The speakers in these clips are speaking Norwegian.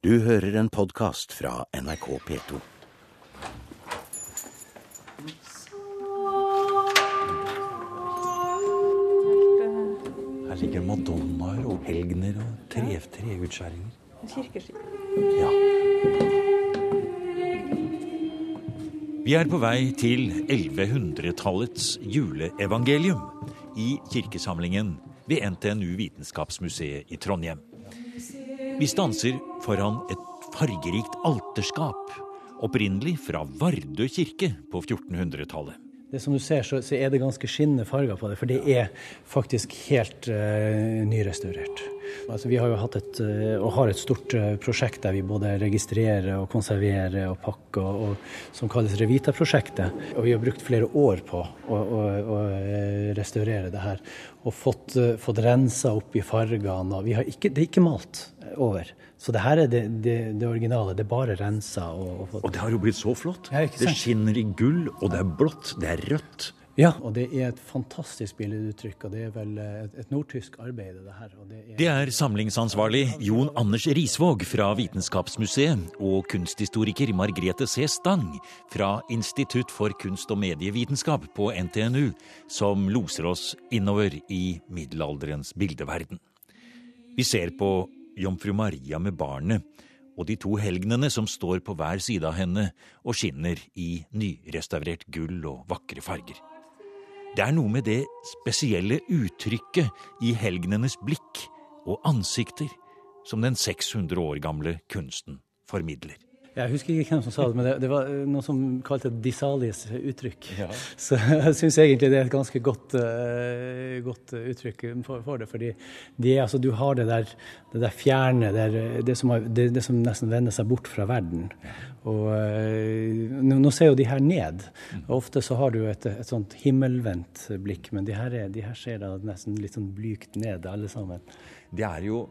Du hører en podkast fra NRK P2. Her ligger madonnaer og helgener og tre, treutskjæringer. Kirkeskip. Ja. Vi er på vei til 1100-tallets juleevangelium i kirkesamlingen ved NTNU Vitenskapsmuseet i Trondheim. Vi stanser foran et fargerikt alterskap, opprinnelig fra Vardø kirke på 1400-tallet. Det som du ser, så, så er det ganske skinnende farger på det, for det er faktisk helt uh, nyrestaurert. Altså, vi har jo hatt et, uh, og har et stort uh, prosjekt der vi både registrerer og konserverer og pakker, og, og, som kalles Revita-prosjektet. Og vi har brukt flere år på å, å, å restaurere det her. Og fått, fått rensa opp i fargene. Og vi har ikke, det er ikke malt over. Så det her er det, det, det originale. Det er bare rensa. Og, og, og det har jo blitt så flott. Ja, det skinner i gull, og det er blått, det er rødt. Ja, og det er et fantastisk billeduttrykk, og det er vel et, et nordtysk arbeid, det her. Det er... det er samlingsansvarlig Jon Anders Risvåg fra Vitenskapsmuseet og kunsthistoriker Margrethe C. Stang fra Institutt for kunst- og medievitenskap på NTNU som loser oss innover i middelalderens bildeverden. Vi ser på Jomfru Maria med barnet og de to helgenene som står på hver side av henne og skinner i nyrestaurert gull og vakre farger. Det er noe med det spesielle uttrykket i helgenenes blikk og ansikter som den 600 år gamle kunsten formidler. Jeg husker ikke hvem som sa det, men det, det var noe som kalte Disalis uttrykk. Ja. Så jeg syns egentlig det er et ganske godt, uh, godt uttrykk for, for, det. fordi de, altså, du har det der, det der fjerne, det, det, som har, det, det, som nesten vender seg bort fra verden. Og uh, nå, nå, ser jo de her ned. og Ofte så har du et, et sånt himmelvendt blikk, men de her, er, de her ser da nesten litt sånn blygt ned, alle sammen. Det er jo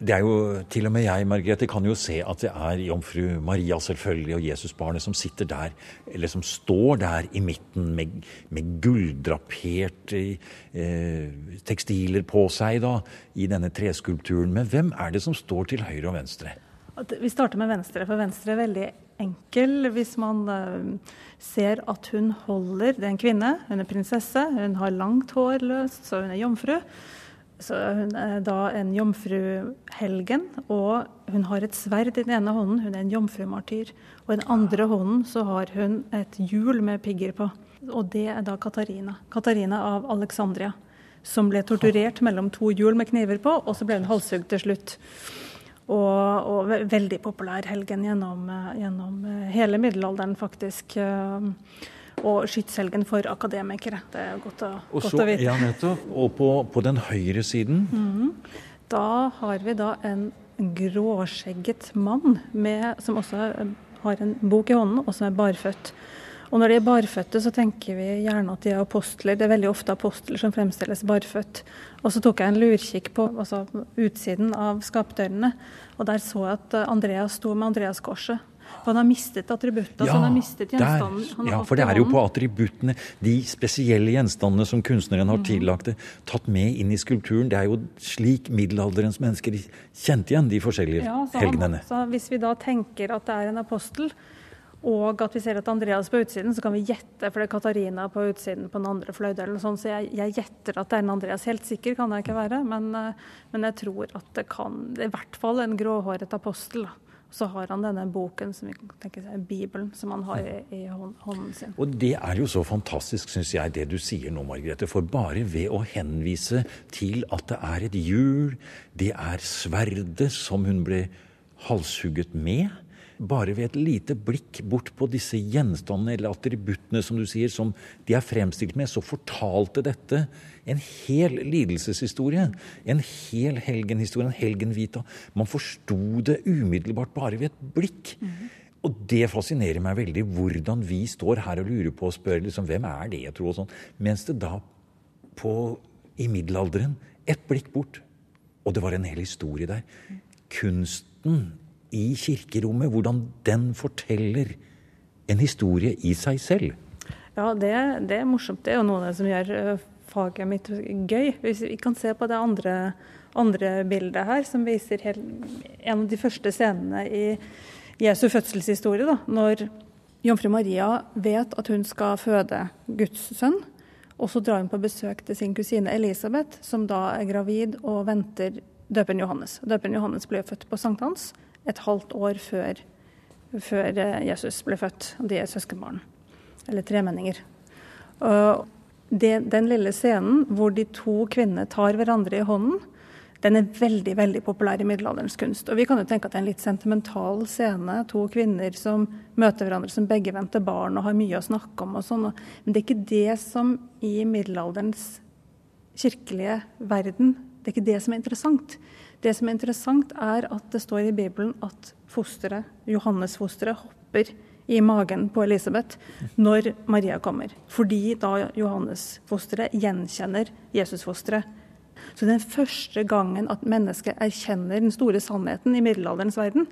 det er jo, Til og med jeg Margrethe, kan jo se at det er jomfru Maria selvfølgelig og Jesusbarnet som sitter der, eller som står der i midten med, med gulldraperte eh, tekstiler på seg da, i denne treskulpturen. Men hvem er det som står til høyre og venstre? Vi starter med venstre, for venstre er veldig enkel. Hvis man uh, ser at hun holder Det er en kvinne, hun er prinsesse, hun har langt hår løst, så hun er jomfru. Så hun er da en jomfruhelgen, og hun har et sverd i den ene hånden. Hun er en jomfrumartyr. Og i den andre hånden så har hun et hjul med pigger på. Og det er da Katarina. Katarina av Alexandria. Som ble torturert mellom to hjul med kniver på, og så ble hun halshugd til slutt. Og, og, veldig populær helgen gjennom, gjennom hele middelalderen, faktisk og skytshelgen for akademikere. Det er godt å, og godt å vite. Ja, nettopp. Og på, på den høyre siden? Mm. Da har vi da en gråskjegget mann med, som også har en bok i hånden, og som er barføtt. Og når de er barføtte, så tenker vi gjerne at de er apostler. Det er veldig ofte apostler som fremstilles barføtt. Og så tok jeg en lurkikk på altså, utsiden av skapdørene, og der så jeg at Andreas sto med Andreaskorset. For han har mistet attributter. Ja, han har mistet gjenstanden. ja, for det er jo på attributtene, de spesielle gjenstandene som kunstneren har Mm. tillagt det, tatt med inn i skulpturen. Det er jo slik middelalderens mennesker kjente igjen de forskjellige Ja, så, helgenene. han, så hvis vi da tenker at det er en apostel, og at vi ser at Andreas på utsiden, så kan vi gjette, for det er Katarina på utsiden på den andre fløydelen. Sånn, så jeg, jeg, gjetter at det er en Andreas. Helt sikker kan jeg ikke være, men, eh, men jeg tror at det kan i hvert fall en gråhåret apostel. da. Så har han denne boken, som vi kan tenke seg, Bibelen, som han har i, i hånden sin. Og det er jo så fantastisk, syns jeg, det du sier nå, Margrethe. For bare ved å henvise til at det er et hjul, det er sverdet som hun ble halshugget med, bare ved et lite blikk bort på disse gjenstandene eller attributtene som du sier, som de er fremstilt med, så fortalte dette en hel lidelseshistorie. En hel helgenhistorie, en helgenvita. Man forsto det umiddelbart bare ved et blikk. Og det fascinerer meg veldig hvordan vi står her og lurer på og spør liksom, hvem er det, jeg tror, og sånn. Mens det da på, i middelalderen et blikk bort, og det var en hel historie der. Kunsten i kirkerommet, hvordan den forteller en historie i seg selv. Ja, det, det er morsomt. Det er jo noe av det som gjør eh, faget mitt gøy. Hvis vi kan se på det andre, andre bildet her, som viser helt, en av de første scenene i Jesu fødselshistorie. Da, når jomfru Maria vet at hun skal føde Guds sønn. Og så drar hun på besøk til sin kusine Elisabeth, som da er gravid og venter døperen Johannes. Døperen Johannes ble født på sankthans et halvt år før, før Jesus ble født. Og De er søskenbarn, eller tremenninger. Og det, den lille scenen hvor de to kvinnene tar hverandre i hånden, den er veldig veldig populær i middelalderens kunst. Og vi kan jo tenke at det er en litt sentimental scene. To kvinner som møter hverandre som begge venter barn og har mye å snakke om og sånn. Men det er ikke det som i middelalderens kirkelige verden Det er ikke det som er interessant. Det som er interessant, er at det står i Bibelen at fosteret, Johannes-fosteret hopper i magen på Elisabeth når Maria kommer. Fordi da Johannes-fosteret gjenkjenner Jesus-fosteret. Så den første gangen at mennesket erkjenner den store sannheten i middelalderens verden.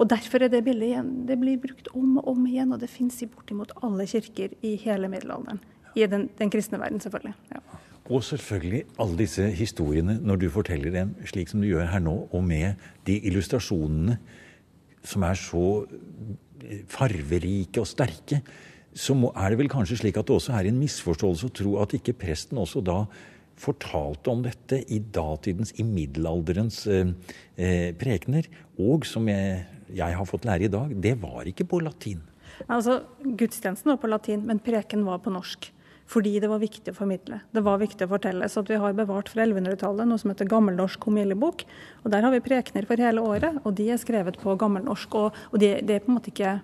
Og Derfor er det bildet igjen, det blir brukt om og om igjen, og det fins i bortimot alle kirker i hele middelalderen. I den, den kristne verden, selvfølgelig. Ja. Og selvfølgelig alle disse historiene, når du forteller dem slik som du gjør her nå, og med de illustrasjonene som er så farverike og sterke, så må, er det vel kanskje slik at det også er en misforståelse å tro at ikke presten også da fortalte om dette i datidens, i middelalderens eh, eh, prekener. Og som jeg, jeg, har fått lære i dag, det var ikke på latin. Altså, Gudstjenesten var på latin, men preken var på norsk. Fordi det var viktig å formidle. Det var viktig å fortelle. Så vi har bevart fra 1100-tallet noe som heter Gammelnorsk homiliebok. Og der har vi prekener for hele året, og de er skrevet på gammelnorsk. Og, og det, de er på en måte ikke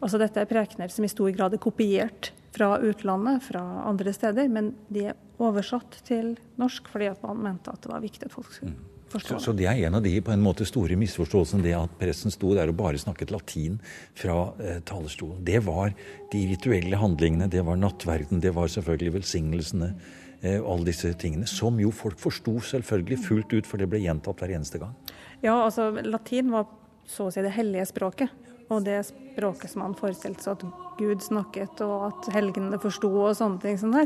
Altså dette er prekener som i stor grad er kopiert fra utlandet, fra andre steder, men de er oversatt til norsk fordi at man mente at det var viktig at folk skulle mm. Så, så det er en av de på en måte store misforståelsene, det at presten sto der og bare snakket latin fra eh, talerstolen. Det var de rituelle handlingene, det var nattverden, det var selvfølgelig velsignelsene. Eh, alle disse tingene, Som jo folk forsto selvfølgelig fullt ut, for det ble gjentatt hver eneste gang. Ja, altså latin var så å si det hellige språket og det språket som han forestilte seg at Gud snakket, og at helgenene forsto og sånne ting. sånn.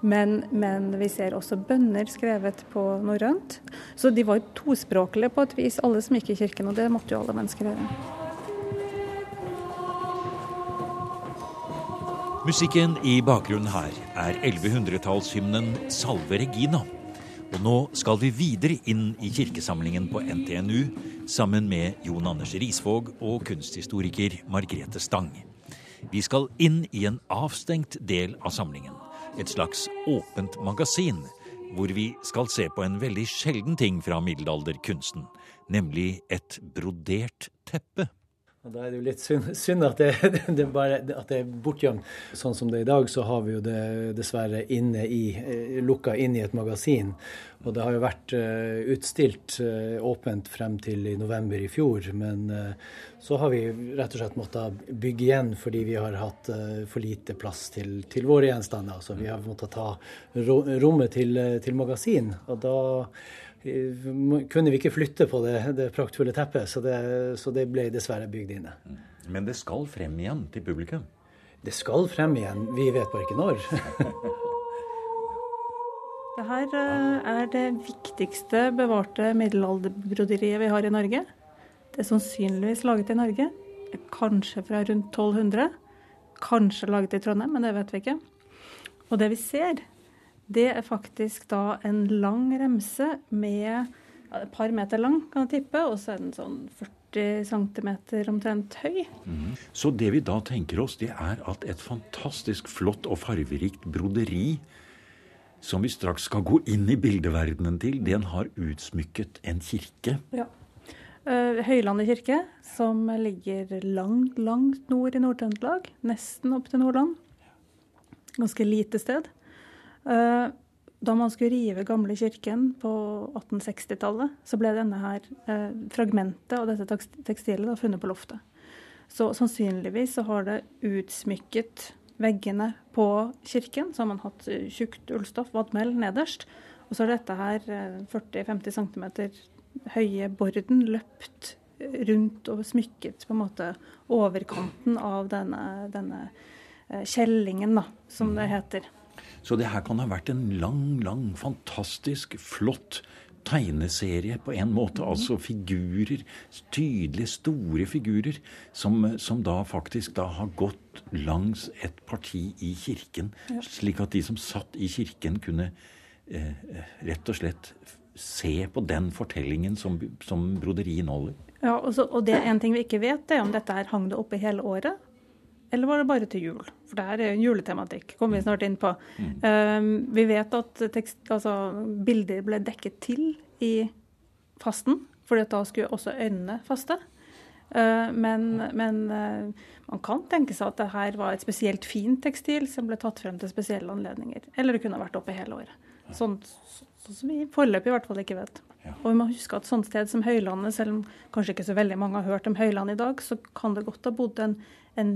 Men, men, vi ser også bønner skrevet på norrønt. Så de var tospråklige på et vis, alle som gikk i kirken, og det måtte jo alle mennesker gjøre. Musikken i bakgrunnen her er 1100-tallshymnen 'Salve Regina'. Og nå skal vi videre inn i kirkesamlingen på NTNU sammen med Jon Anders Risvåg og kunsthistoriker Margrethe Stang. Vi skal inn i en avstengt del av samlingen. Et slags åpent magasin, hvor vi skal se på en veldig sjelden ting fra middelalderkunsten, nemlig et brodert teppe. Og Da er det jo litt synd, synd at, det, det bare, at, det, er bortgjemt. Sånn som det er i dag, så har vi jo det dessverre inne i, eh, lukka inn i et magasin. Og det har jo vært uh, utstilt uh, åpent frem til i november i fjor. Men så har vi rett og slett måttet bygge igjen fordi vi har hatt for lite plass til, til, våre gjenstander. Så vi har måttet ta rommet til, til magasin. Og da kunne vi ikke flytte på det, det praktfulle teppet, så det, så det, ble dessverre bygd inne. Mm. Men det skal frem igjen til publikum? Det skal frem igjen, vi vet bare ikke når. det her eh, er det viktigste bevarte middelalderbroderiet vi har i Norge. Det er sannsynligvis laget i Norge. Kanskje fra rundt 1200. Kanskje laget i Trondheim, men det vet vi ikke. Og det vi ser, det er faktisk da en lang remse med et par meter lang, kan jeg tippe, og så er den sånn 40 cm omtrent høy. Mm. Så det vi da tenker oss, det er at et fantastisk flott og farverikt broderi som vi straks skal gå inn i bildeverdenen til, den har utsmykket en kirke. Ja. Uh, Høylandet kirke, som ligger langt, langt nord i Nord-Trøndelag. Nesten opp til Nordland. Ganske lite sted. Eh, da man skulle rive gamle kirken på 1860-tallet, så ble denne her eh, fragmentet av dette tekstilet da, funnet på loftet. Så sannsynligvis så har det utsmykket veggene på kirken. Så har man hatt eh, tjukt ullstoff, vadmel, nederst. Og så har dette her 40-50 cm høye borden løpt rundt og smykket på en måte overkanten av denne, denne kjellingen, da, som det heter. Så det her kan ha vært en lang, lang, fantastisk flott tegneserie på en måte. Mhm. Altså figurer, tydelige, store figurer, som, som da faktisk da har gått langs et parti i kirken. Slik at de som satt i kirken, kunne eh, rett og slett se på den fortellingen som, som broderiet inneholder. Ja, og, så, og det er en ting vi ikke vet, det er om dette her hang det oppe hele året. Eller var det bare til jul? For det her er jo en juletematikk. kommer vi snart inn på. Um, vi vet at tekst, altså, bilder ble dekket til i fasten, for da skulle også øynene faste. Uh, men, men uh, man kan tenke seg at det her var et spesielt fint tekstil som ble tatt frem til spesielle anledninger. Eller det kunne vært oppe hele året. Sånn, sånn som vi foreløpig i hvert fall ikke vet. Ja. Og vi må huske at sånn sted som Høylandet, selv om kanskje ikke så veldig mange har hørt om Høyland i dag, så kan det godt ha bodd en, en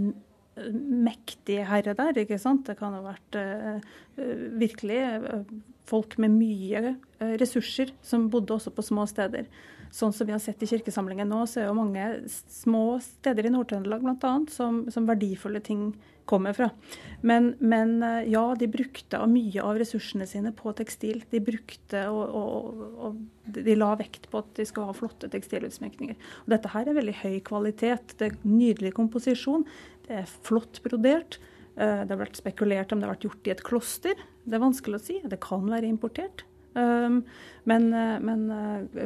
mektig herre der. ikke sant? Det kan ha vært uh, virkelig uh, folk med mye ressurser som bodde også på små steder. Sånn som vi har sett i kirkesamlingen nå, så er jo mange små steder i Nord-Trøndelag bl.a. Som, som verdifulle ting kommer fra. Men, men, ja, de brukte mye av ressursene sine på tekstil. De brukte og, og, og de la vekt på at de skal ha flotte tekstilutsmykninger. Dette her er veldig høy kvalitet. Det er nydelig komposisjon. Det er flott brodert. Det har vært spekulert om det har vært gjort i et kloster. Det er vanskelig å si. Det kan være importert. Um, men, men,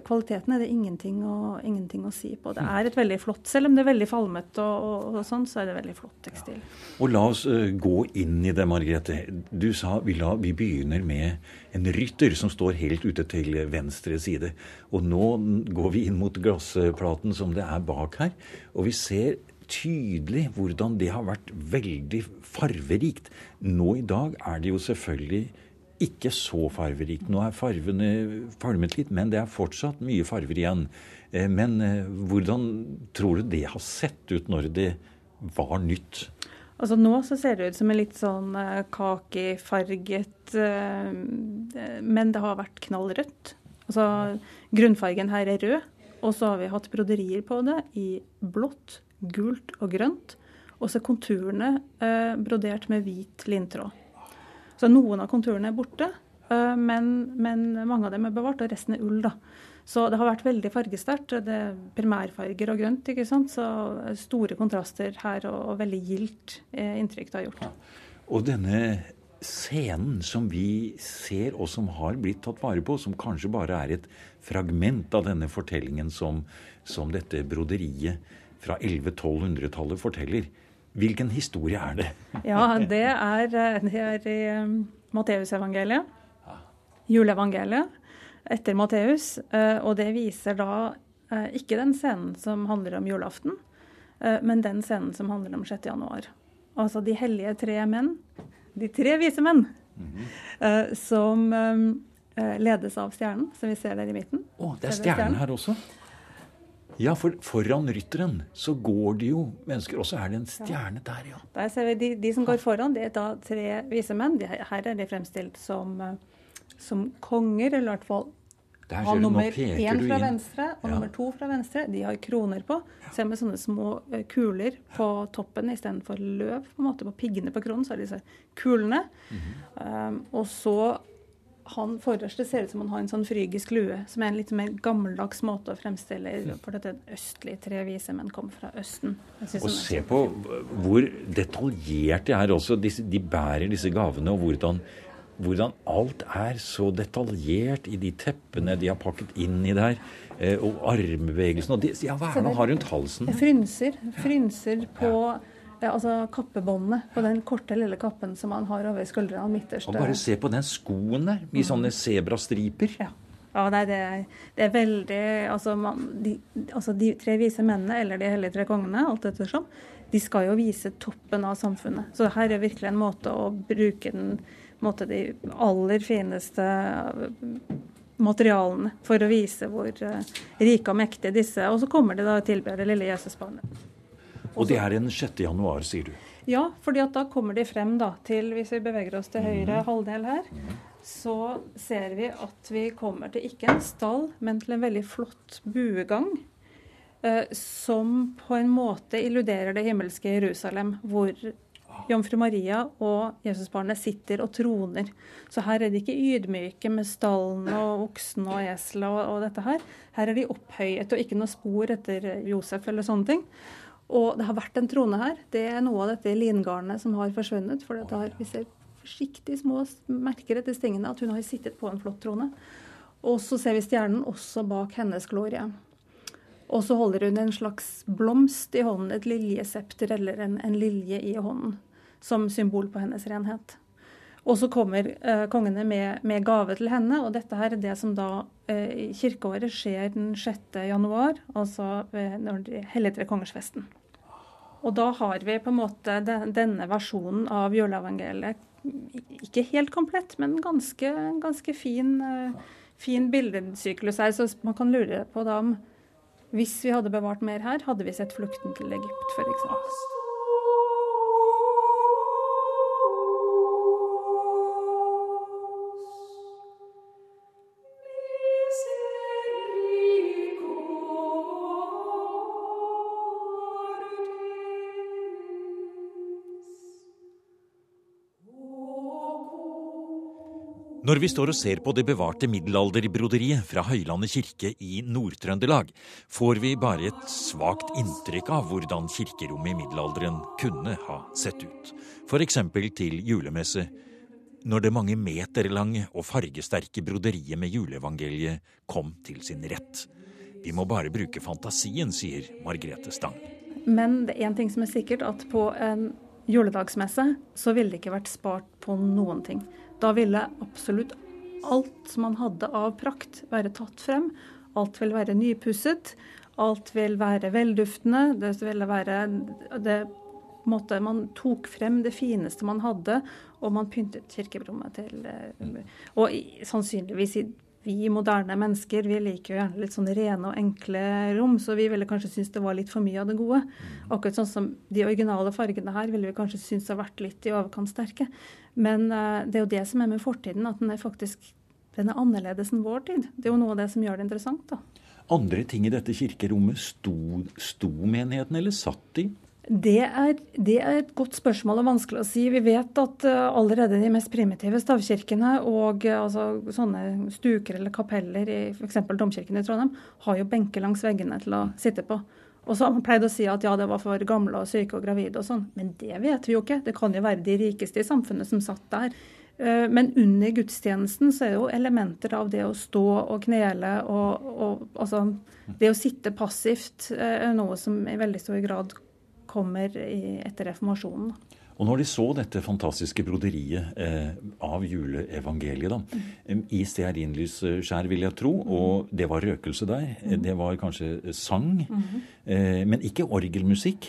kvaliteten er det ingenting å, ingenting å, si på. Det er et veldig flott, Selv om det er veldig falmet, og, og, og sånn, så er det veldig flott tekstil. Og la oss gå inn i det, Margrethe. Du sa vi, la, vi begynner med en rytter som står helt ute til venstre side. Og nå går vi inn mot glassplaten som det er bak her. Og vi ser tydelig hvordan det har vært veldig farverikt. Nå i dag er det jo selvfølgelig ikke så farverikt. Nå er farvene falmet litt, men det er fortsatt mye farver igjen. Men hvordan tror du det har sett ut når det var nytt? Altså Nå så ser det ut som en litt sånn kakefarget Men det har vært knallrødt. Altså Grunnfargen her er rød, og så har vi hatt broderier på det i blått, gult og grønt. Og så er konturene brodert med hvit lintråd. Så noen av konturene er borte, men, men, mange av dem er bevart, og resten er ull. da. Så det har vært veldig fargesterkt. Det er primærfarger og grønt, ikke sant. Så store kontraster her, og, og veldig gildt inntrykk det har gjort. Ja. Og denne scenen som vi ser, og som har blitt tatt vare på, som kanskje bare er et fragment av denne fortellingen som, som dette broderiet fra 1100-1200-tallet forteller, Hvilken historie er det? ja, det er, det er i um, Matteusevangeliet. Juleevangeliet etter Matteus. Uh, og det viser da uh, ikke den scenen som handler om julaften, uh, men den scenen som handler om 6. januar. Altså de hellige tre menn, de tre vise menn, mm -hmm. som um, ledes av stjernen, som vi ser der i midten. Å, oh, det er stjernen her også? Ja, for foran rytteren så går det jo mennesker, og så er det en stjerne ja. der, ja. Der ser vi de, de, som går foran, det er da tre vise menn. De, her er de fremstilt som, som konger, eller i hvert fall har nummer én fra venstre og ja. nummer to fra venstre. De har kroner på. Ser med sånne små kuler på toppen istedenfor løv. på en måte På piggene på kronen så er disse kulene. Mm -hmm. um, og så han forreste ser ut som han har en sånn frygisk lue, som er en litt mer gammeldags måte å fremstille For dette er østlig. Tre men kom fra Østen. Og se på hvor detaljert det er også. De, de bærer disse gavene, og hvordan, hvordan, alt er så detaljert i de teppene de har pakket inn i der. Og armbevegelsen. Og de, ja, hva er det han har rundt halsen? Frynser. Frynser på ja altså kappebåndet på den korte, lille kappen som han har over skuldrene. midterste. Og bare se på den skoen der, med sånne sebrastriper. Ja. ja nei, det, er, det er veldig altså, man, de, altså, de, tre vise mennene, eller de hellige tre kongene, alt ettersom, de skal jo vise toppen av samfunnet. Så her er virkelig en måte å bruke den måte, de aller fineste materialene for å vise hvor uh, rike og mektige disse Og så kommer de da og tilber det lille Jesusbarnet. Og det er den 6. januar, sier du? Ja, fordi at da kommer de frem da, til Hvis vi beveger oss til høyre mm. halvdel her, mm. så ser vi at vi kommer til ikke en stall, men til en veldig flott buegang. Eh, som på en måte illuderer det himmelske Jerusalem, hvor Jomfru Maria og Jesusbarnet sitter og troner. Så her er de ikke ydmyke med stallen og oksen og eselet og, og, dette her. Her er de opphøyet og ikke noe spor etter Josef eller sånne ting. Og det har vært en trone her. Det er noe av dette lingarnet som har forsvunnet. For det har, vi ser forsiktig små merker etter stingene at hun har sittet på en flott trone. Og så ser vi stjernen også bak hennes glorie. Og så holder hun en slags blomst i hånden, et liljesepter eller en, en lilje i hånden, som symbol på hennes renhet. Og så kommer eh, kongene med, med, gave til henne, og dette her er det som da eh, kirkeåret skjer den 6. januar, altså eh, når de hellige kongers kongersfesten. Og da har vi på en måte den, denne versjonen av juleevangeliet ikke helt komplett, men ganske, ganske fin, eh, fin bildesyklus her. Så man kan lure på da om hvis vi hadde bevart mer her, hadde vi sett flukten til Egypt f.eks. Når vi står og ser på det bevarte middelalderbroderiet fra Høylandet kirke i Nord-Trøndelag, får vi bare et svakt inntrykk av hvordan kirkerommet i middelalderen kunne ha sett ut. F.eks. til julemesse, når det mange meter lange og fargesterke broderiet med juleevangeliet kom til sin rett. Vi må bare bruke fantasien, sier Margrethe Stang. Men det er én ting som er sikkert, at på en juledagsmesse så ville det ikke vært spart på noen ting. Da ville absolutt alt som man hadde av prakt, være tatt frem. Alt vil være nypusset. Alt vil være velduftende. Det ville være det, måte, Man tok frem det fineste man hadde, og man pyntet kirkerommet til eh, Og sannsynligvis vi moderne mennesker vi liker jo gjerne litt sånn rene og enkle rom, så vi ville kanskje synes det var litt for mye av det gode. Akkurat sånn som de originale fargene her ville vi kanskje synes har vært litt i overkant sterke. Men uh, det er jo det som er med fortiden, at den er faktisk den er annerledes enn vår tid. Det er jo noe av det som gjør det interessant. da. Andre ting i dette kirkerommet, sto, sto menigheten eller satt de? Det er, det er, et godt spørsmål og vanskelig å si. Vi vet at uh, allerede de mest primitive stavkirkene og uh, altså, sånne stuker eller kapeller i f.eks. domkirken i Trondheim har jo benker langs veggene til å sitte på. Og så har man pleid å si at ja, det var for gamle og syke og gravide og sånn. Men det vet vi jo ikke. Det kan jo være de rikeste i samfunnet som satt der. Uh, men under gudstjenesten så er det jo elementer av det å stå og knele og, og altså det å sitte passivt er noe som i veldig stor grad kommer etter reformasjonen. Og når de så dette fantastiske broderiet eh, av juleevangeliet da, mm. i stearinlysskjær, vil jeg tro, og det var røkelse der, mm. det var kanskje sang, mm. eh, men ikke orgelmusikk.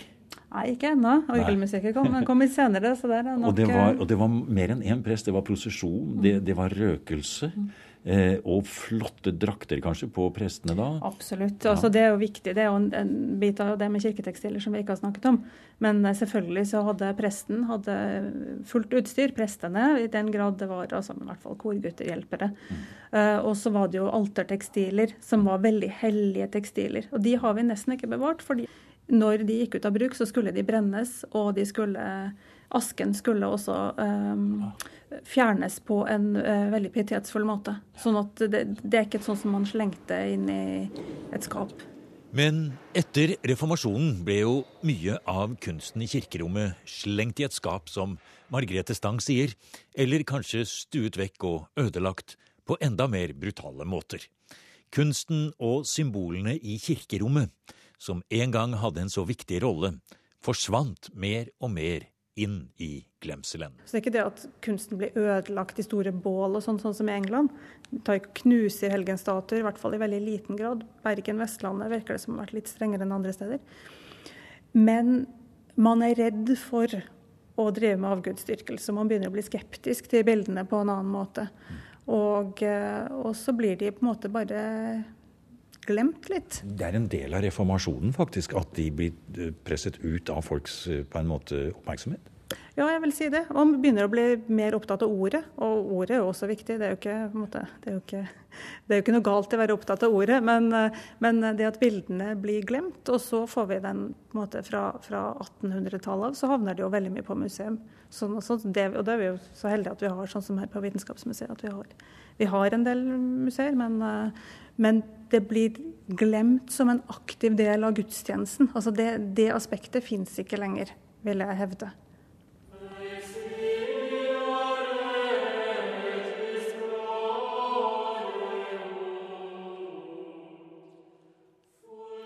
Nei, ikke ennå. Orgelmusikken kom, kom litt senere. så der er nok... Og det var, og det var mer enn én prest. Det var prosesjon, det, det var røkelse. Mm. Eh, og flotte drakter kanskje på prestene da? Absolutt. Ja. Altså, det er jo viktig. Det er jo en, en, bit av det med kirketekstiler som vi ikke har snakket om. Men eh, selvfølgelig så hadde presten hadde fullt utstyr. Prestene, i den grad det var altså, i hvert fall korgutterhjelpere. Mm. Uh, og så var det jo altertekstiler, som var veldig hellige tekstiler. Og de har vi nesten ikke bevart. fordi når de gikk ut av bruk, så skulle de brennes, og de skulle Asken skulle også um, fjernes på en uh, veldig pietetsfull måte. Sånn at det, det er ikke sånn som man slengte inn i et skap. Men etter reformasjonen ble jo mye av kunsten i kirkerommet slengt i et skap, som Margrethe Stang sier, eller kanskje stuet vekk og ødelagt på enda mer brutale måter. Kunsten og symbolene i kirkerommet, som en gang hadde en så viktig rolle, forsvant mer og mer inn i glemselen. Så det er ikke det at kunsten blir ødelagt i store bål og sånn, sånn som i England. De knuser helgenstatuer, i hvert fall i veldig liten grad. Bergen, Vestlandet virker det som har vært litt strengere enn andre steder. Men man er redd for å drive med avgudsdyrkelse. Man begynner å bli skeptisk til bildene på en annen måte. Og, eh, og så blir de på en måte bare glemt litt. Det er en del av reformasjonen faktisk, at de blir eh, presset ut av folks eh, på en måte oppmerksomhet? Ja, jeg vil si det. Og man begynner å bli mer opptatt av ordet. Og ordet er jo også viktig. Det er jo ikke, måte, det er jo ikke, det er jo ikke noe galt i å være opptatt av ordet, men, men, det at bildene blir glemt, og så får vi den måte, fra, fra 1800-tallet av, så havner det jo veldig mye på museum. Sånn, så det, og det er vi jo så heldige at vi har, sånn som her på Vitenskapsmuseet, at vi har, vi har en del museer. Men, men, det blir glemt som en aktiv del av gudstjenesten. Altså det, det aspektet fins ikke lenger, vil jeg hevde.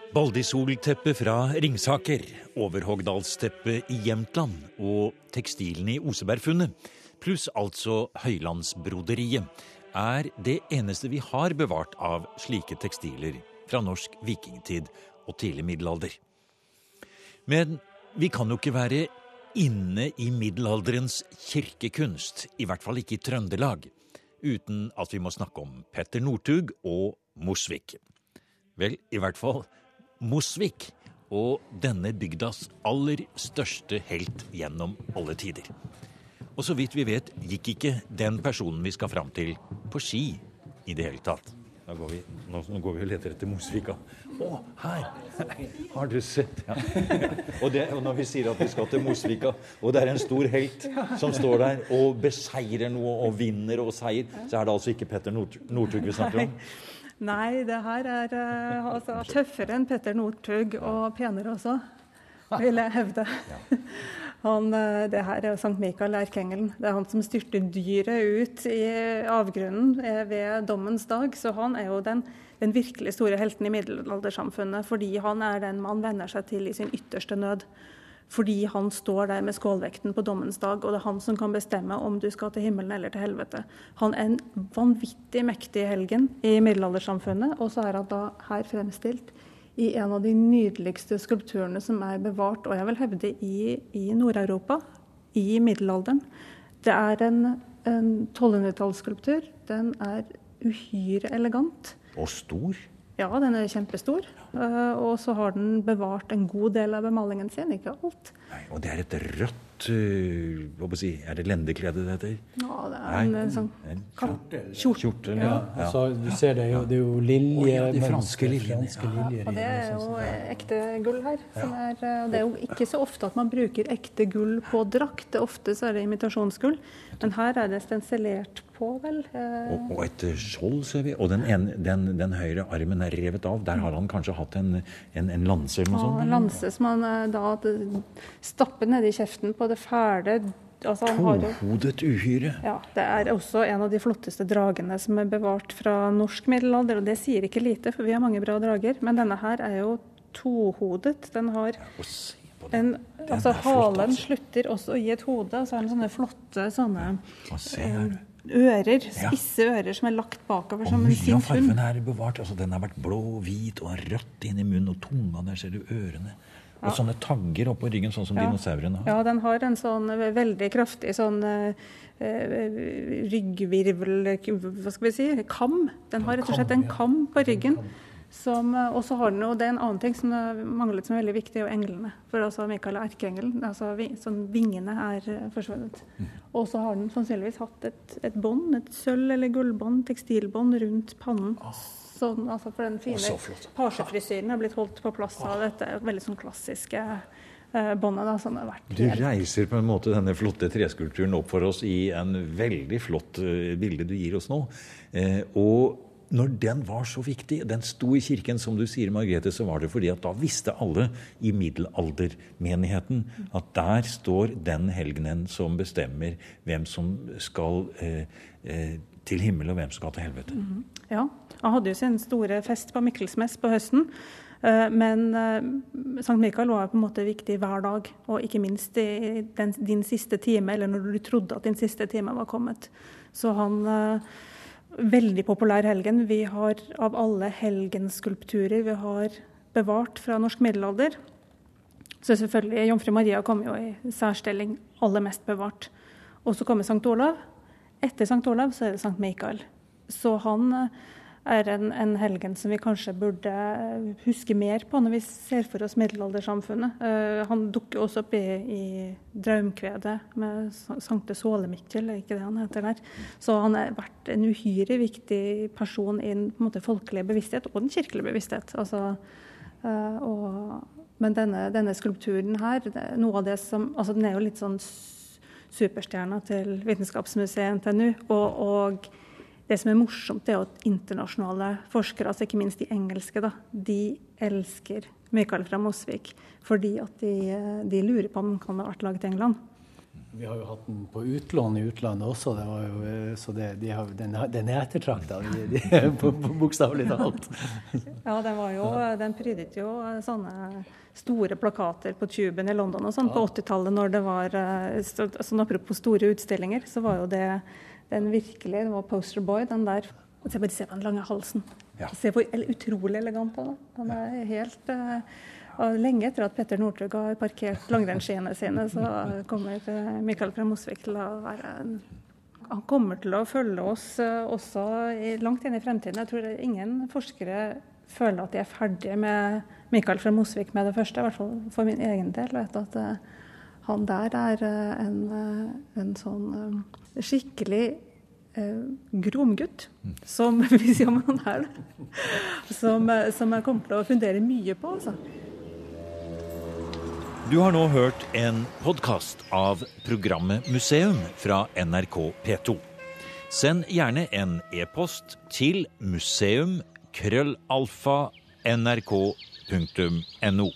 Baldisolteppet fra Ringsaker, Overhogdalsteppet i Jämtland og tekstilene i Osebergfunnet, pluss altså Høylandsbroderiet, er det eneste vi har bevart av slike tekstiler fra norsk vikingtid og tidlig middelalder. Men vi kan jo ikke være inne i middelalderens kirkekunst, i hvert fall ikke i Trøndelag, uten at vi må snakke om Petter Northug og Mosvik. Vel, i hvert fall Mosvik og denne bygdas aller største helt gjennom alle tider. Og så vidt vi vet, gikk ikke den personen vi skal fram til, på ski i det hele tatt. Da går vi, nå, nå går vi og leter etter Mosvika. Å, her! Har du sett? Ja. Og, det, og, når vi sier at vi skal til Mosvika, og det er en stor helt som står der og beseirer noe og vinner og seier, så er det altså ikke Petter Northug vi snakker om? Nei, det her er uh, altså, tøffere enn Petter Northug, og penere også, vil jeg hevde. Han, uh, det her er Sankt Mikael erkengelen. Det er han som styrter dyret ut i avgrunnen eh, ved dommens dag. Så han er jo den, den virkelig store helten i middelaldersamfunnet, fordi han er den man venner seg til i sin ytterste nød. Fordi han står der med skålvekten på dommens dag, og det er han som kan bestemme om du skal til himmelen eller til helvete. Han er en vanvittig mektig helgen i middelaldersamfunnet, og så er han da her fremstilt i en av de nydeligste skulpturene som er bevart, og jeg vil hevde i, i Nord-Europa, i middelalderen. Det er en, en 1200-tallsskulptur. Den er uhyre elegant. Og stor? Ja, den er kjempestor. Uh, og så har den bevart en god del av bemalingen sin, ikke alt. Nei, og det er et rødt hva si, Er det lendeklede det heter? Ja, det er en, en sånn kjortel. kjortel ja. ja. Altså, du ser det jo, det er jo lilje, oh, ja, de franske liljene. Ja. Og det er jo ekte gull her. Er, det er jo ikke så ofte at man bruker ekte gull på drakt. Ofte så er det imitasjonsgull. Men her er det stensilert på, vel. Eh. Og, og, et skjold, ser vi. Og den, ene, den, den, høyre armen er revet av. Der har han kanskje hatt en, en, en lanse eller noe sånt? Ja, en lanse som han eh, da stapper nedi kjeften på det fæle Altså, Tohodet uhyre. Ja, Det er også en av de flotteste dragene som er bevart fra norsk middelalder. Og det sier ikke lite, for vi har mange bra drager. Men denne her er jo tohodet. Den har en, altså Halen altså. slutter også å gi et hode, og så har den sånne flotte sånne ører, spisse ja. ører som er lagt bakover og som en sin hund. Fargen er bevart. Altså, den har vært blå, hvit og rødt inn i munnen. Og tunga, der ser du ørene. Og ja. sånne tagger oppå ryggen, sånn som ja. dinosaurene har. Ja, den har en sånn veldig kraftig sånn uh, ryggvirvel Hva skal vi si? Kam. Den har rett og slett en kam på ryggen. Eh, og så har den jo, Det er en annen ting som manglet som er veldig viktig, og englene. For altså Mikael er erkeengelen. Altså, sånn, vingene er eh, forsvunnet. Mm. Og så har den sannsynligvis hatt et, et bånd, et sølv- eller gullbånd, tekstilbånd, rundt pannen. Oh. Sånn, altså for den fine pasjefrisyren har blitt holdt på plass av dette veldig sånn klassiske eh, båndet. Da, som har vært du reiser på en måte denne flotte treskulpturen opp for oss i en veldig flott bilde du gir oss nå. Eh, og når den var så viktig, den sto i kirken, som du sier, Margrethe, så var det fordi at da visste alle i middelaldermenigheten at der står den helgenen som bestemmer hvem som skal eh, eh, til himmel, og hvem som skal til helvete. Mm -hmm. Ja. Han hadde jo sin store fest på Mikkelsmess på høsten. Eh, men eh, Sankt Mikael var på en måte viktig hver dag, og ikke minst i den, din siste time, eller når du trodde at din siste time var kommet. Så han eh, veldig populær helgen. Vi har av alle helgenskulpturer vi har bevart fra norsk middelalder. Så selvfølgelig, Jomfru Maria kommer jo i særstilling, aller mest bevart. Og så kommer Sankt Olav. Etter Sankt Olav så er det Sankt Mikael. Så han eh, er en, en, helgen som vi kanskje burde huske mer på når vi ser for oss middelaldersamfunnet. Uh, han dukker også opp i, i Draumkvedet med Sankte Sålemikkel, er ikke det han heter der. Så han har vært en uhyre viktig person i den måte, folkelige bevissthet og den kirkelige bevissthet. Altså, uh, og, men denne, denne, skulpturen her, noe av det som, altså den er jo litt sånn superstjerna til Vitenskapsmuseet NTNU. og, og det som er morsomt, er at internasjonale forskere, altså ikke minst de engelske, da, de elsker Michael fra Mosvik fordi at de, de, lurer på om han kan ha vært laget i England. Vi har jo hatt den på utlån i utlandet også, det jo, så det, de har, den, den, er ettertrakta, bokstavelig talt. ja, den, var jo, den prydet jo sånne store plakater på Tuben i London og sånn på 80-tallet, når det var sånn Apropos store utstillinger, så var jo det den virkelig Det var Poster Boy, den der. Se bare se på den lange halsen. Ja. Se hvor utrolig elegant han er. Han er helt uh, og Lenge etter at Petter Northug har parkert langrennsskiene sine, så kommer Mikael fra Mosvik til å være en han kommer til å følge oss uh, også langt inn i fremtiden. Jeg tror ingen forskere føler at de er ferdige med Mikael fra Mosvik med det første, i hvert fall for min egen del. Vet at han der er en, en, sånn skikkelig eh, gromgutt, som hvis om han er det, som, eh, som, jeg kommer til å fundere mye på. altså. Du har nå hørt en podkast av programmet Museum fra NRK P2. Send gjerne en e-post til museum krøllalfa nrk.no.